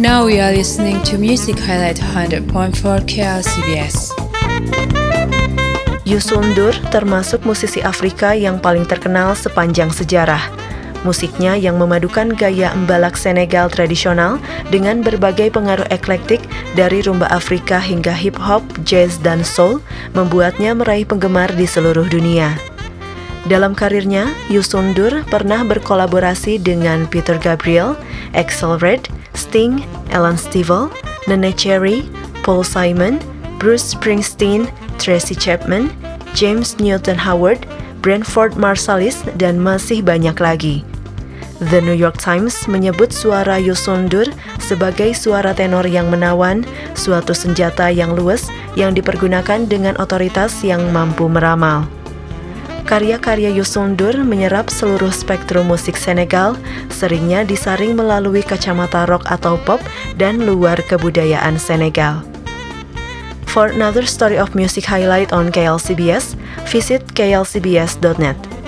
Now we are listening to Music Highlight 100.4 KLCBS. Yusun Dur termasuk musisi Afrika yang paling terkenal sepanjang sejarah. Musiknya yang memadukan gaya embalak Senegal tradisional dengan berbagai pengaruh eklektik dari rumba Afrika hingga hip hop, jazz, dan soul membuatnya meraih penggemar di seluruh dunia. Dalam karirnya, Yusun Dur pernah berkolaborasi dengan Peter Gabriel, Axel Red, Sting, Alan Stivell, Nene Cherry, Paul Simon, Bruce Springsteen, Tracy Chapman, James Newton Howard, Brentford Marsalis, dan masih banyak lagi. The New York Times menyebut suara Yosundur sebagai suara tenor yang menawan, suatu senjata yang luas yang dipergunakan dengan otoritas yang mampu meramal. Karya-karya Yosundur menyerap seluruh spektrum musik Senegal, seringnya disaring melalui kacamata rock atau pop dan luar kebudayaan Senegal. For another story of music highlight on KLCBS, visit klcbs.net.